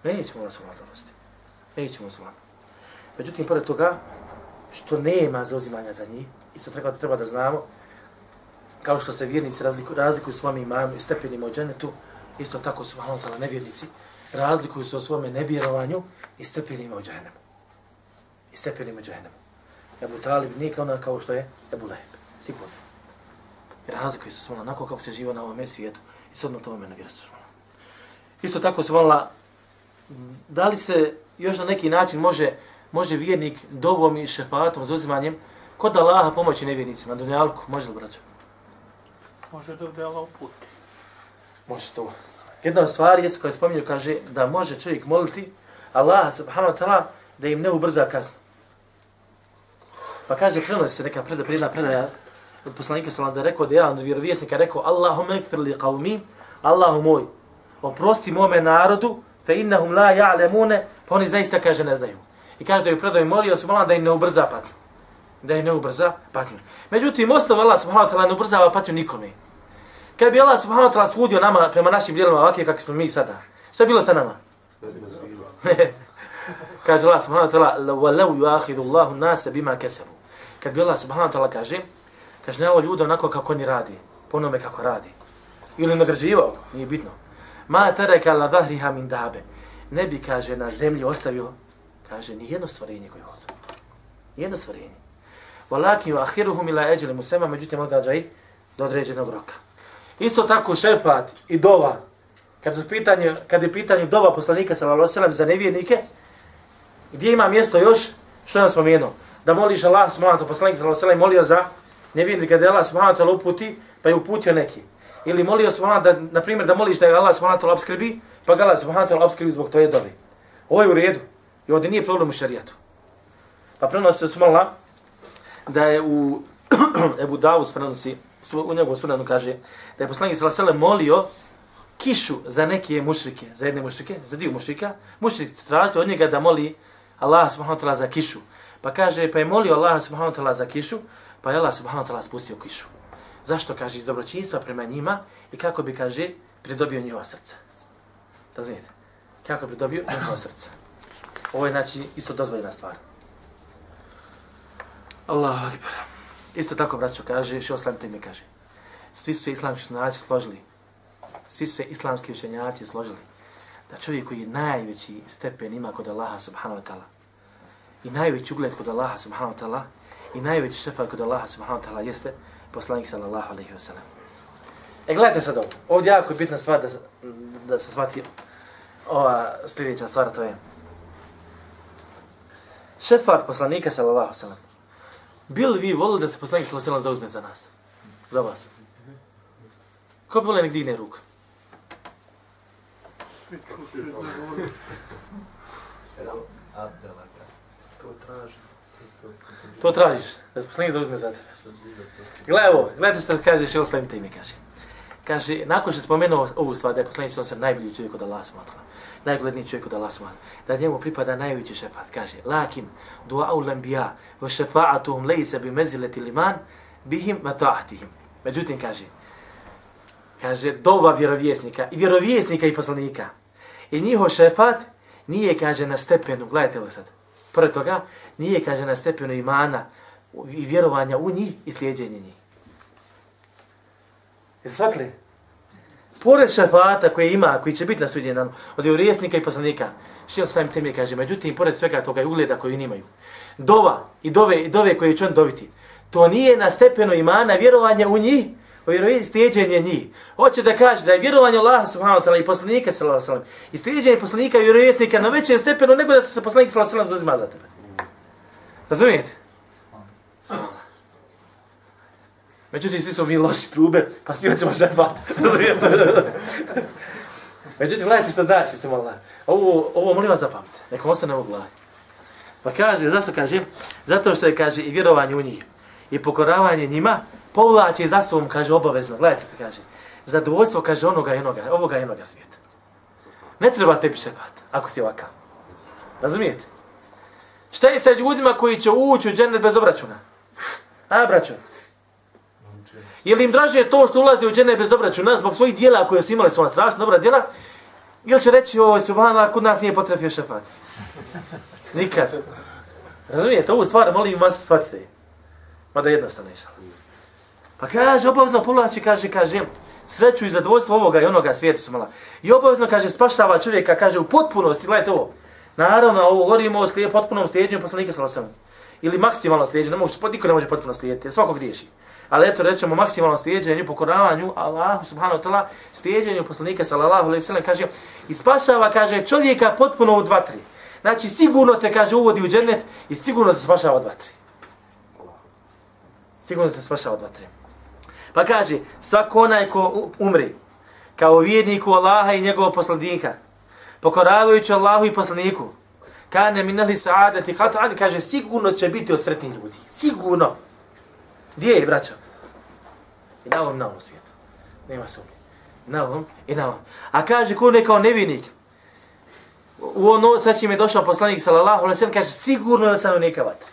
Nećemo Allah s oprosti. Nećemo. Međutim, pored toga, što nema zauzimanja za njih, isto treba da treba da znamo, kao što se vjernici razliku, razlikuju svome imanu i stepenima u dženetu, isto tako su malo nevjernici, razlikuju se o svome nevjerovanju i stepenima u dženemu. I stepenima u dženemu. Ebu Talib nije kao ona kao što je Ebu Leheb. Sigurno. I razlikuju se svome onako kako se živo na ovom svijetu i sodno tome nevjerstvo. Isto tako se volila, da li se još na neki način može može vjernik dovom i šefatom, zauzimanjem, kod Allaha pomoći nevjernicima, na dunjalku, može li braćo? Može da da Allah uputi. Može to. Jedna od stvari je koja spominju, kaže da može čovjek moliti Allaha subhanahu wa ta'ala da im ne ubrza kaznu. Pa kaže, krenuo se neka preda, prijedna predaja od poslanika sallam da je rekao, da je jedan od vjerovjesnika rekao, Allahu mekfir li qavmi, Allahu moj, oprosti mome narodu, fe innahum la ja'lemune, pa oni zaista kaže ne znaju. I kaže da je predao i molio se da im ne ubrza patnju. Da im ne ubrza patnju. Međutim, ostalo Allah subhanahu wa ta'ala ne ubrzava patnju nikome. Kad bi Allah subhanahu wa ta'ala sudio nama prema našim dijelima ovakve kakvi smo mi sada, šta je bilo sa nama? kaže Allah subhanahu wa ta'ala وَلَوْ يُعَخِذُ اللَّهُ نَاسَ بِمَا كَسَبُ Kad bi Allah subhanahu wa ta'ala kaže, kaže ne ovo ljude onako kako oni radi, po onome kako radi. Ili nagrađivao, nije bitno. Ma tereka la dhahriha min dabe. Ne bi, kaže, na zemlji ostavio Kaže, ni jedno stvarenje koje hodu. Jedno stvarenje. Walakin ju ahiruhum ila eđeli musema, međutim odgađa i do određenog roka. Isto tako šefat i dova, kad, su pitanje, kad je pitanje dova poslanika sallallahu za nevjernike, gdje ima mjesto još, što nam spomenuo? Da moliš Allah subhanahu wa poslanik sallallahu alejhi molio za nevjernike da Allah subhanahu wa uputi, pa je uputio neki. Ili molio subhanahu da na primjer da moliš da je Allah subhanahu wa obskrbi, pa ga Allah subhanahu wa obskrbi zbog tvoje dove. Ovo je u redu. I ovdje nije problem u šarijatu. Pa prenosi se smola da je u Ebu Davud prenosi, u njegovu sunanu kaže da je poslanik s.a.v. molio kišu za neke mušrike, za jedne mušrike, za dio mušrika, mušrik tražio od njega da moli Allah subhanahu wa ta'ala za kišu. Pa kaže, pa je molio Allah subhanahu wa ta'ala za kišu, pa je Allah subhanahu wa ta'ala spustio kišu. Zašto kaže iz dobročinstva prema njima i kako bi kaže pridobio njihova srca. Razumijete? Kako bi pridobio njihova srca. Ovo je znači isto dozvoljena stvar. Allahu akbar. Isto tako, braćo, kaže, še oslam te mi kaže. Svi su islamski učenjaci složili. Svi su se islamski učenjaci složili. Da čovjek koji je najveći stepen ima kod Allaha subhanahu wa ta'ala. I najveći ugled kod Allaha subhanahu wa ta'ala. I najveći šefat kod Allaha subhanahu wa ta'ala jeste poslanik sallallahu alaihi wa sallam. E, gledajte sad ovo. Ovdje jako je bitna stvar da, da se shvati ova sljedeća stvar, to je šefat poslanika, sallallahu sallam. Bil vi volili da se poslanik, sallallahu sallam, zauzme za nas? Za vas? Ko bi volio nek digne ruku? Svi ču, svi zadovoljni. To traži. To tražiš, da se poslanik zauzme za tebe. Gledaj ovo, gledajte što kaže še oslavim ime, kaže. Kaže, nakon što je spomenuo ovu stvar, da je poslanik sallallahu sam najbolji čovjek od Allah smatra, najgledniji čovjek od Allah smatra, da njemu pripada najveći šefat, kaže, lakin dua'u lambija wa šefa'atuhum lejse bi mezileti liman bihim wa ta'atihim. Međutim, kaže, kaže, dova vjerovjesnika i vjerovjesnika i poslanika. I njihov šefat nije, kaže, na stepenu, gledajte ovo sad, pored toga, nije, kaže, na stepenu imana i vjerovanja u njih i slijedjenje njih. Jeste shvatili? Pored šefata koje ima, koji će biti na sudnjem danu, od vjerovjesnika i poslanika, šeo samim tem je kaže, međutim, pored svega toga i ugleda koji imaju, dova i dove, i dove koje će on doviti, to nije na stepenu imana vjerovanje u njih, o vjerovjesnika njih. Hoće da kaže da je vjerovanje u Allaha subhanahu wa ta'ala i poslanika sallallahu alejhi ve sellem i slijedjenje poslanika i vjerovjesnika na većem stepenu nego da se poslanik sallallahu alejhi ve sellem zauzima za tebe. Razumijete? Međutim, svi smo mi loši trube, pa svi hoćemo šefat. Međutim, gledajte što znači, se mola. Ovo, ovo molim vas zapamtite, nekom ostane u glavi. Pa kaže, zašto kažem? Zato što je, kaže, i vjerovanje u njih i pokoravanje njima povlači za sobom, kaže, obavezno. Gledajte što kaže. Zadovoljstvo, kaže, onoga i onoga, ovoga i onoga svijeta. Ne treba tebi šefat, ako si ovakav. Razumijete? Šta je sa ljudima koji će ući u džennet bez obračuna? A, braćo? Je li im draže to što ulazi u džene bez obračuna zbog svojih dijela koje su imali svoja strašna dobra dijela? Ili će reći, ovo subhanallah, kod nas nije potrefio šefat? Nikad. Razumijete, ovu stvar, molim vas, shvatite. Mada jednostavno išla. Pa kaže, obavezno povlači, kaže, kaže, sreću i zadovoljstvo ovoga i onoga svijeta su mala. I obavezno, kaže, spaštava čovjeka, kaže, u potpunosti, gledajte ovo. Naravno, ovo govorimo o slijed, potpunom slijedjenju poslanika sa Ili maksimalno slijedjenju, ne može, niko ne može potpuno slijediti, svako griješi. Ali eto, rećemo maksimalno slijedjenju, pokoravanju Allahu subhanahu wa ta'ala, slijedjenju poslanika sallallahu alaihi sallam, kaže, ispašava kaže, čovjeka potpuno u dva, tri. Znači, sigurno te, kaže, uvodi u džennet i sigurno te spašava od dva, tri. Sigurno te spašava od dva, tri. Pa kaže, svako onaj ko umri, kao vjerniku Allaha i njegovog poslanika, pokoravajući Allahu i poslaniku, kane minali saadati hat'an, kaže, sigurno će biti od sretnih ljudi. Sigurno. Gdje je, braćo? I na ovom, na ovom svijetu. Nema sumnje. Na ovom i na ovom. A kaže, ko ne kao nevinik, u ono, sad će mi je došao poslanik, sallallahu alaihi sallam, kaže, sigurno je stanovnika vatre.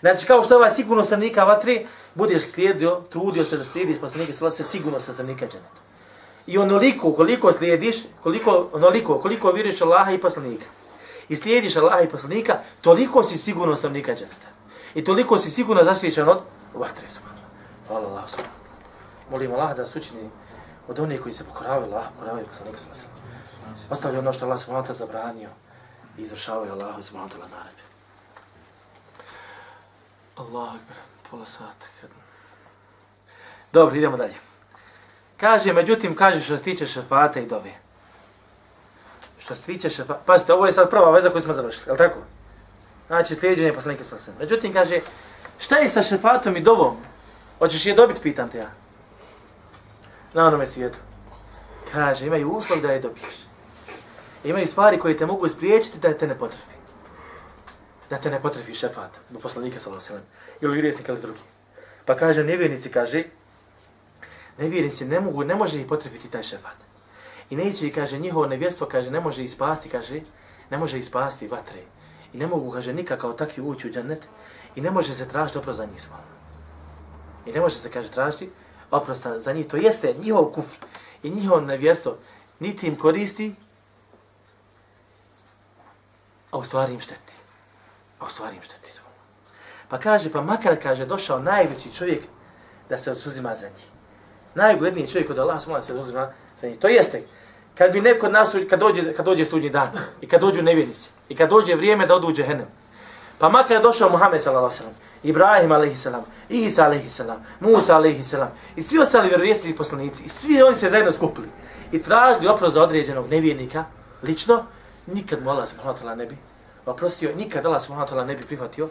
Znači, kao što ovaj sigurno stanovnika vatre, budeš slijedio, trudio se da slijediš poslanika, sallallahu alaihi sallam, sigurno stanovnika dženeta. I onoliko, koliko slijediš, koliko, onoliko, koliko vjeruješ Allaha i poslanika, i slijediš Allaha i poslanika, toliko si sigurno stanovnika dženeta. I toliko si sigurno zaštićen od vatre. subhanallah. Hvala Allah, subhanallah. Molim Allah da nas učini od onih koji se pokoravaju Allah, pokoravaju poslanika sa alaihi. Ostavljaju ono što Allah subhanahu ta'ala zabranio i izvršavaju Allahu subhanahu wa ta'ala naredbe. Allahu akbar, pola sata. kad- Dobro, idemo dalje. Kaže, međutim, kaže što se tiče šefata i dove. Što se tiče šefata, pazite, ovo je sad prva veza koju smo završili, je li tako? Znači, slijedjenje poslanika sa sve. Međutim, kaže, šta je sa šefatom i dovom? Hoćeš je dobiti, pitam te ja. Na onome svijetu. Kaže, imaju uslov da je dobiješ. Imaju stvari koje te mogu spriječiti da te ne potrefi. Da te ne potrefi šefat, do poslanika sa sve. Ili vjerovjesnik ili drugi. Pa kaže, nevjernici, kaže, nevjernici ne mogu, ne može ih potrefiti taj šefat. I neće, kaže, njihovo nevjerstvo, kaže, ne može ispasti, kaže, ne može ispasti vatre. I ne mogu, kaže, nikako takvi ući u džennet. I ne može se tražiti oprost za njih sva. I ne može se, kaže, tražiti oprosta za njih. To jeste njihov kufr i njihov nevjesto. niti im koristi, a u stvari im šteti. A u stvari im šteti. Pa kaže, pa makar, kaže, došao najveći čovjek da se suzima za njih. Najugledniji čovjek od Allah smala se uzima za njih. To jeste, kad bi neko od nas, kad dođe, kad dođe sudnji dan, i kad dođu nevjernici, i kad dođe vrijeme da odu u džehennem, Pa makar je došao Muhammed sallallahu alejhi ve sellem, Ibrahim alejhi selam, Isa alejhi selam, Musa alejhi selam i svi ostali vjerovjesni poslanici i svi oni se zajedno skupili i tražili oprost za određenog nevjernika lično, nikad mu Allah subhanahu wa ne bi oprostio, nikad Allah subhanahu wa ne bi prihvatio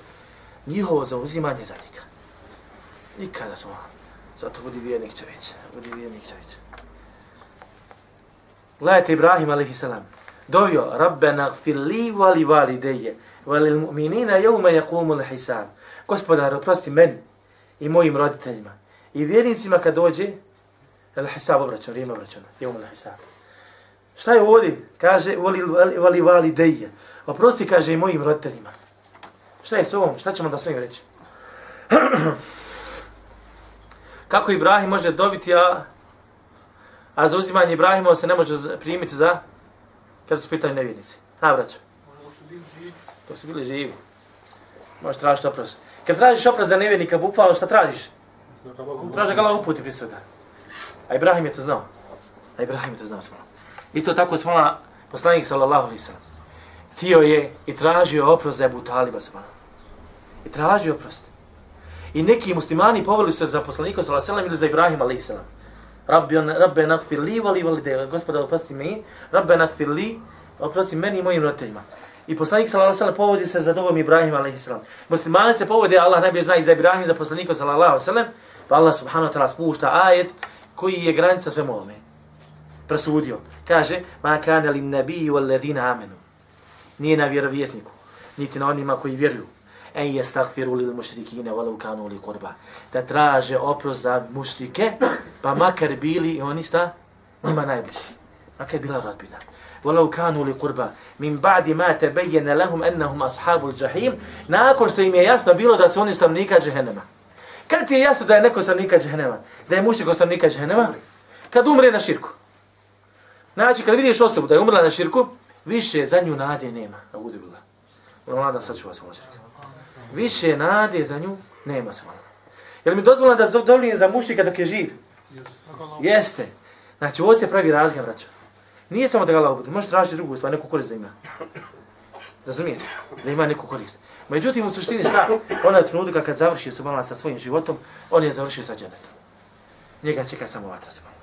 njihovo zauzimanje za njega. Nikada su Zato budi vjernik čovječ. Budi vjernik čovječ. Gledajte Ibrahim a.s. Dovio, Rabbena gfirli vali vali deje, mu'minina jevme jakumu hisab. Gospodar, oprosti meni i mojim roditeljima. I vjernicima kad dođe, el hisab obraćan, vrijeme obraćan, jevme hisab. Šta je ovdje? Kaže, vali vali, vali, vali deje. Oprosti, kaže, i mojim roditeljima. Šta je s ovom? Šta ćemo da sve reći? Kako Ibrahim može dobiti, a, a za uzimanje Ibrahima se ne može primiti za kad su pitanje nevjernici. Ha, braćo. Možda su bili živi. Možeš tražiti oprost. Kad tražiš oprost za nevjernika, bukvalno šta tražiš? Traži ga Allah uputi prije svega. A Ibrahim je to znao. A Ibrahim je to znao smalo. Isto tako smala poslanik sallallahu alaihi sallam. Tio je i tražio oprost za Ebu Taliba smalo. I tražio oprost. I neki muslimani poveli se za poslanika sallallahu alejhi ili za Ibrahim alejhi Rabbi rabbe nakfir li vali vali de gospoda oprosti mi rabbe nakfir li oprosti meni i mojim roditeljima i poslanik sallallahu alejhi povodi se za dovom Ibrahim alejhi muslimani se povode Allah najbolje zna i za Ibrahim za poslanika sallallahu alejhi ve pa Allah subhanahu wa taala spušta ajet koji je granica sve ovome presudio. Kaže ma kana lin nabiyyi wal ladina amanu. Nije na vjerovjesniku niti na onima koji vjeruju. En yastaghfiru lil mushrikina walau kanu li qurba. Da traže oprost za mušrike pa makar bili i oni šta? Njima najbliži. Makar bila rodbina walau kanu li qurba. Min ba'di ma tabayyana lahum annahum ashabul jahim. Nakon što im je jasno bilo da su oni stanovnika džehennema kad ti je jasno da je neko stanovnika džehennema da je mušrik stanovnika džehennema kad umre na širku. Znači kad vidiš osobu da je umrla na širku više za nju nade nema. A uzibila da sad ću vas širka. Više nade za nju nema se malo. Je li mi dozvoljeno da dovolim za mušnika dok je živ? Jeste. Znači, ovo se pravi razga, braća. Nije samo da ga Allah Može tražiti drugu stvar, neku korist da ima. Razumijete? Da ima neku korist. Međutim, u suštini šta? Ona je trenutka kad završi se malo sa svojim životom, on je završio sa dženetom. Njega čeka samo vatra se malo.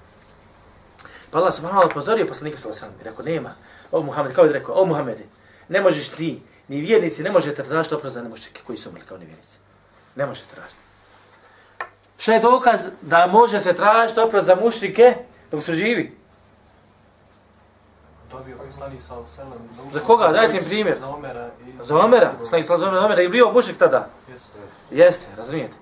Pa Allah se malo pozorio poslanika sa osam i rekao, nema. O Muhammed, kao je rekao, o Muhammede, ne možeš ti Ni vjernici ne možete tražiti oprost za nemuštike koji su umrli kao nevjernici. Ne možete tražiti. Šta je dokaz da može se tražiti oprost za muštike dok su živi? Dobio poslanik sa Selem. Za koga? Dajte im primjer. Za Omera. I... Za Omera. Poslanik sa Omera. I bio mušik tada? Jeste. Jeste, razumijete.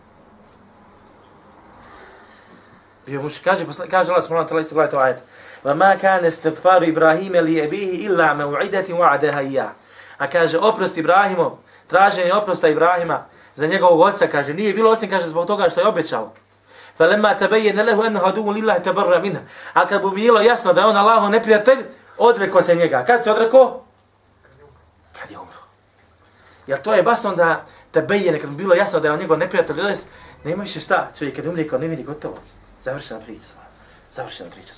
Bio mušik. Kaže, kaže Allah subhanahu wa ta'ala isto gledajte ovaj ajet. وَمَا كَانَ اسْتِغْفَارُ إِبْرَاهِيمَ لِيَبِيهِ إِلَّا مَوْعِدَةٍ وَعَدَهَا إِيَّهِ A kaže, oprost Ibrahimov, traženje oprosta Ibrahima za njegovog oca, kaže, nije bilo osim, kaže, zbog toga što je obećao. Falemma tabayyana lahu annahu aduwwun lillahi tabarra minha. A kad bi bilo jasno da je on Allahov neprijatelj, odrekao se njega. Kad se odrekao? Kad je umro. Jer to je bas onda tabayyana kad mu bilo jasno da je on njegov neprijatelj, da nema više šta. Čovjek kad umre kao nevini gotovo. Završena priča. Završena priča.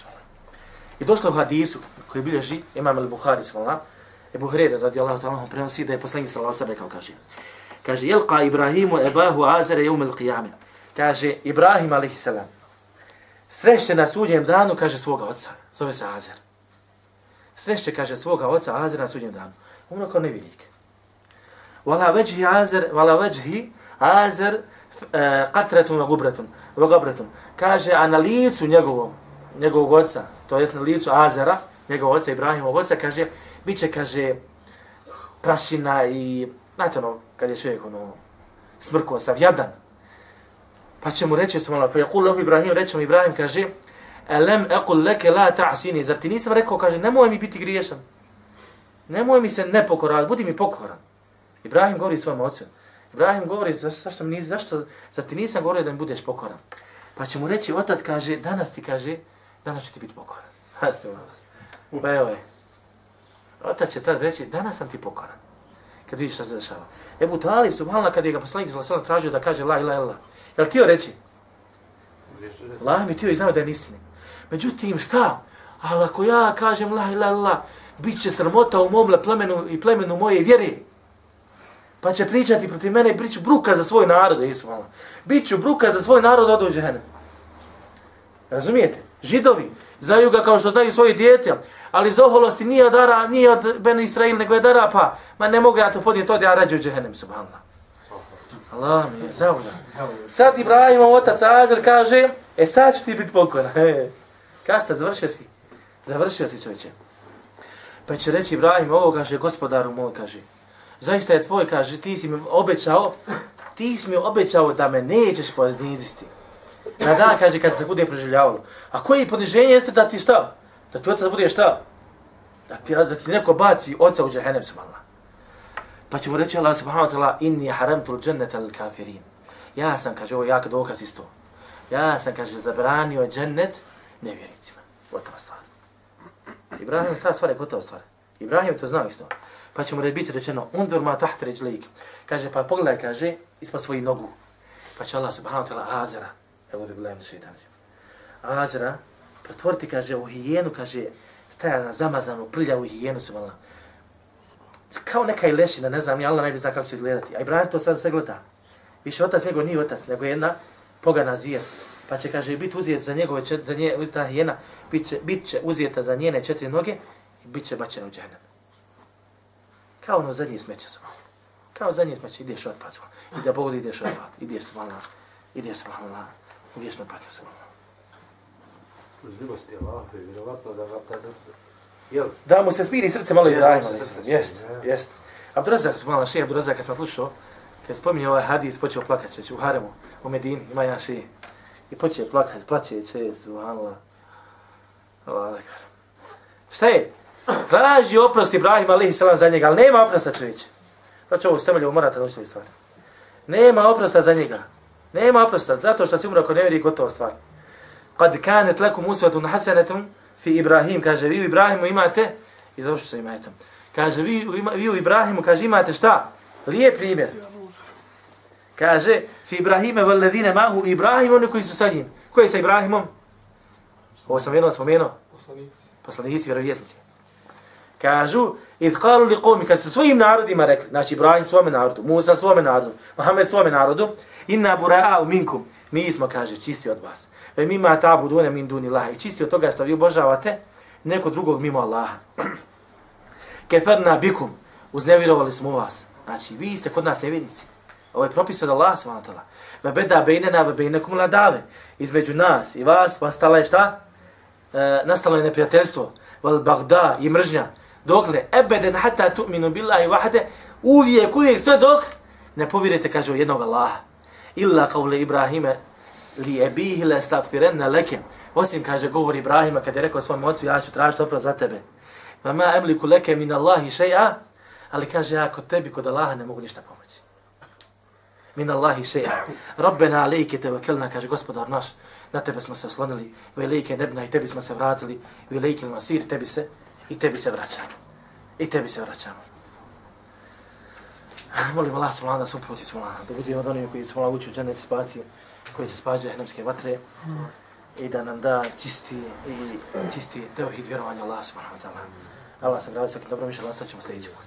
I došlo u hadisu koji bilježi Imam al-Bukhari sallallahu Ebu Hrede radijallahu ta'ala prenosi da je poslanik sallallahu alejhi rekao kaže kaže yalqa Ibrahimu ebahu Azara yawm al-qiyamah kaže Ibrahim alejhi salam sreće na sudnjem danu kaže svoga oca zove se Azar sreće kaže svoga oca Azara na sudnjem danu. Ono kao nevidnik wala wajhi Azar wala wajhi Azar qatratun e, wa gubratun wa gubratun kaže a na licu njegovom njegovog oca to jest na licu Azara njegovog oca Ibrahimovog oca kaže bit će, kaže, prašina i, znate ono, kad je čovjek ono, smrko, sav jadan. Pa će mu reći, su malo, fa jakul Ibrahim, reći mu Ibrahim, kaže, elem ekul leke la ta'asini, zar ti nisam rekao, kaže, nemoj mi biti griješan. Nemoj mi se ne pokorati, budi mi pokoran. Ibrahim govori svojom ocem. Ibrahim govori, zašto, zašto, mi, zašto, zar ti nisam govorio da mi budeš pokoran? Pa će mu reći, otac kaže, danas ti kaže, danas će ti biti pokoran. Pa evo je. Otac će tad reći, danas sam ti pokoran. Kad vidiš šta se dešava. Ebu Talib, subhanallah, kad je ga poslanik za sallam tražio da kaže la ila ila. Jel ti joj reći? La mi ti joj znao da je istini. Međutim, šta? Ali ako ja kažem la ilaha illallah, bit će sramota u mom plemenu i plemenu moje vjere. Pa će pričati protiv mene i priču bruka za svoj narod, Isu Allah. Biću bruka za svoj narod od uđehenem. Razumijete? Židovi znaju ga kao što znaju svoje dijete, ali zoholosti nije od, Ara, nije od Ben Israil, nego je od Arapa. Ma ne mogu ja to podnijeti, od ja rađu u džehennem, subhanallah. Allah mi je zaudan. Sad Ibrahimov otac Azir kaže, e sad ću ti biti pokoran. Kasta, završio si. Završio si čovječe. Pa će reći Ibrahim, ovo kaže, gospodaru moj, kaže, zaista je tvoj, kaže, ti si mi obećao, ti si mi obećao da me nećeš pozniditi. Na dan, kaže, kad se bude proživljavalo. A koji poniženje jeste da ti šta? Da ti otac bude šta? Da ti, da ti neko baci oca u džahenem, subhanallah. Pa će mu reći Allah subhanahu wa ta'ala, inni haramtul dženneta al kafirin. Ja sam, kaže, ovo jak dokaz isto. Ja sam, kaže, zabranio džennet nevjericima. Gotova stvar. Ibrahim, ta stvar je gotova stvar. Ibrahim to znao isto. Pa će mu biti rečeno, undur ma taht ređ lejk. Kaže, pa pogledaj, kaže, ispod svoji nogu. Pa će Allah subhanahu ta'ala Azera, evo da bilajem da šeitan. Azera, pretvoriti, kaže, u hijenu, kaže, staja na zamazanu, prljavu hijenu su vala. Kao neka i lešina, ne znam, ni Allah najbolje zna kako će izgledati. A Ibrahim to sad sve gleda. Više otac nego nije otac, nego jedna pogana zvijer. Pa će, kaže, biti uzijet za njegove, čet, za nje, ta hijena, bit će, bit će uzijeta za njene četiri noge i bit će bačena u džahnem. Kao ono zadnje smeće se. Kao zadnje smeće, ideš otpad I da Bog ideš otpad, ideš se ideš se malo, u vječnu patnju se malo. Uz milosti Allah, je vjerovatno da ga da, jel? Da mu se smiri srce malo Ibrahima, da se jest, jest. Abdurazak, subhanallah, šeji Abdurazak, kad sam slušao, kad spominje ovaj hadis, počeo plakat, u Haremu, u Medini, ima jedan šeji. I počeo plakati, plaće, će, subhanallah. Allah, dakar. Šta je? Traži oprost Ibrahim alaihi salam za njega, ali nema oprosta čovječe. Znači ovo stemelje, morate naučiti stvari. Nema oprosta za njega. Nema oprosta, zato što si umro ako ne vjeri gotova stvar. Kad kanet lakum usvatun hasanetum fi Ibrahim, kaže, vi u Ibrahimu imate, i završu se imate. Kaže, vi, vi u Ibrahimu, kaže, imate šta? Lijep primjer. Kaže, fi Ibrahime valedine mahu Ibrahim, oni koji su sa njim. Koji je sa Ibrahimom? Ovo sam jedno spomenuo. Poslanici, vjerovjesnici. Kažu, id qalu li qawmi, kad su svojim narodima rekli, znači Ibrahim svome narodu, Musa svome narodu, Muhammed svome narodu, inna bura'a minkum, mi smo, kaže, čisti od vas. Ve mima ta budune min duni laha. I čisti od toga što vi obožavate neko drugog mimo Allaha. Keferna bikum, uznevjerovali smo vas. Znači, vi ste kod nas nevjednici. Ovo je propis od Allaha, subhanahu wa ta'ala. Ve beda bejnena, ve bejnekum ladave. Između nas i vas nastala je šta? E, nastalo je neprijateljstvo. Val bagda i mržnja. Dokle, ebeden hata tu'minu billahi wahde, uvijek, uvijek, sve dok ne povjerite, kaže, u jednog Allaha. Illa kavle Ibrahime, li ebihi le stakfirenna leke. Osim, kaže, govor Ibrahima, kad je rekao svom ocu, ja ću tražiti oprost za tebe. Ma emliku leke min Allahi šeja, ali kaže, ja kod tebi, kod Allaha ne mogu ništa pomoći. Min Allahi šeja. Rabbena alejke te vakelna, kaže, gospodar naš, na tebe smo se oslonili, velike nebna i tebi smo se vratili, velike masir, tebi se, i tebi se vraćamo. I tebi se vraćamo. Molim Allah subhanahu da se uputi subhanahu, da budemo od onih koji su Allah učio džennet spasi, koji će spati džahnemske vatre i da nam da čisti i čisti teuhid vjerovanja Allah subhanahu wa ta'ala. Allah sam gradio svakim dobrom više, Allah ćemo sljedeći put.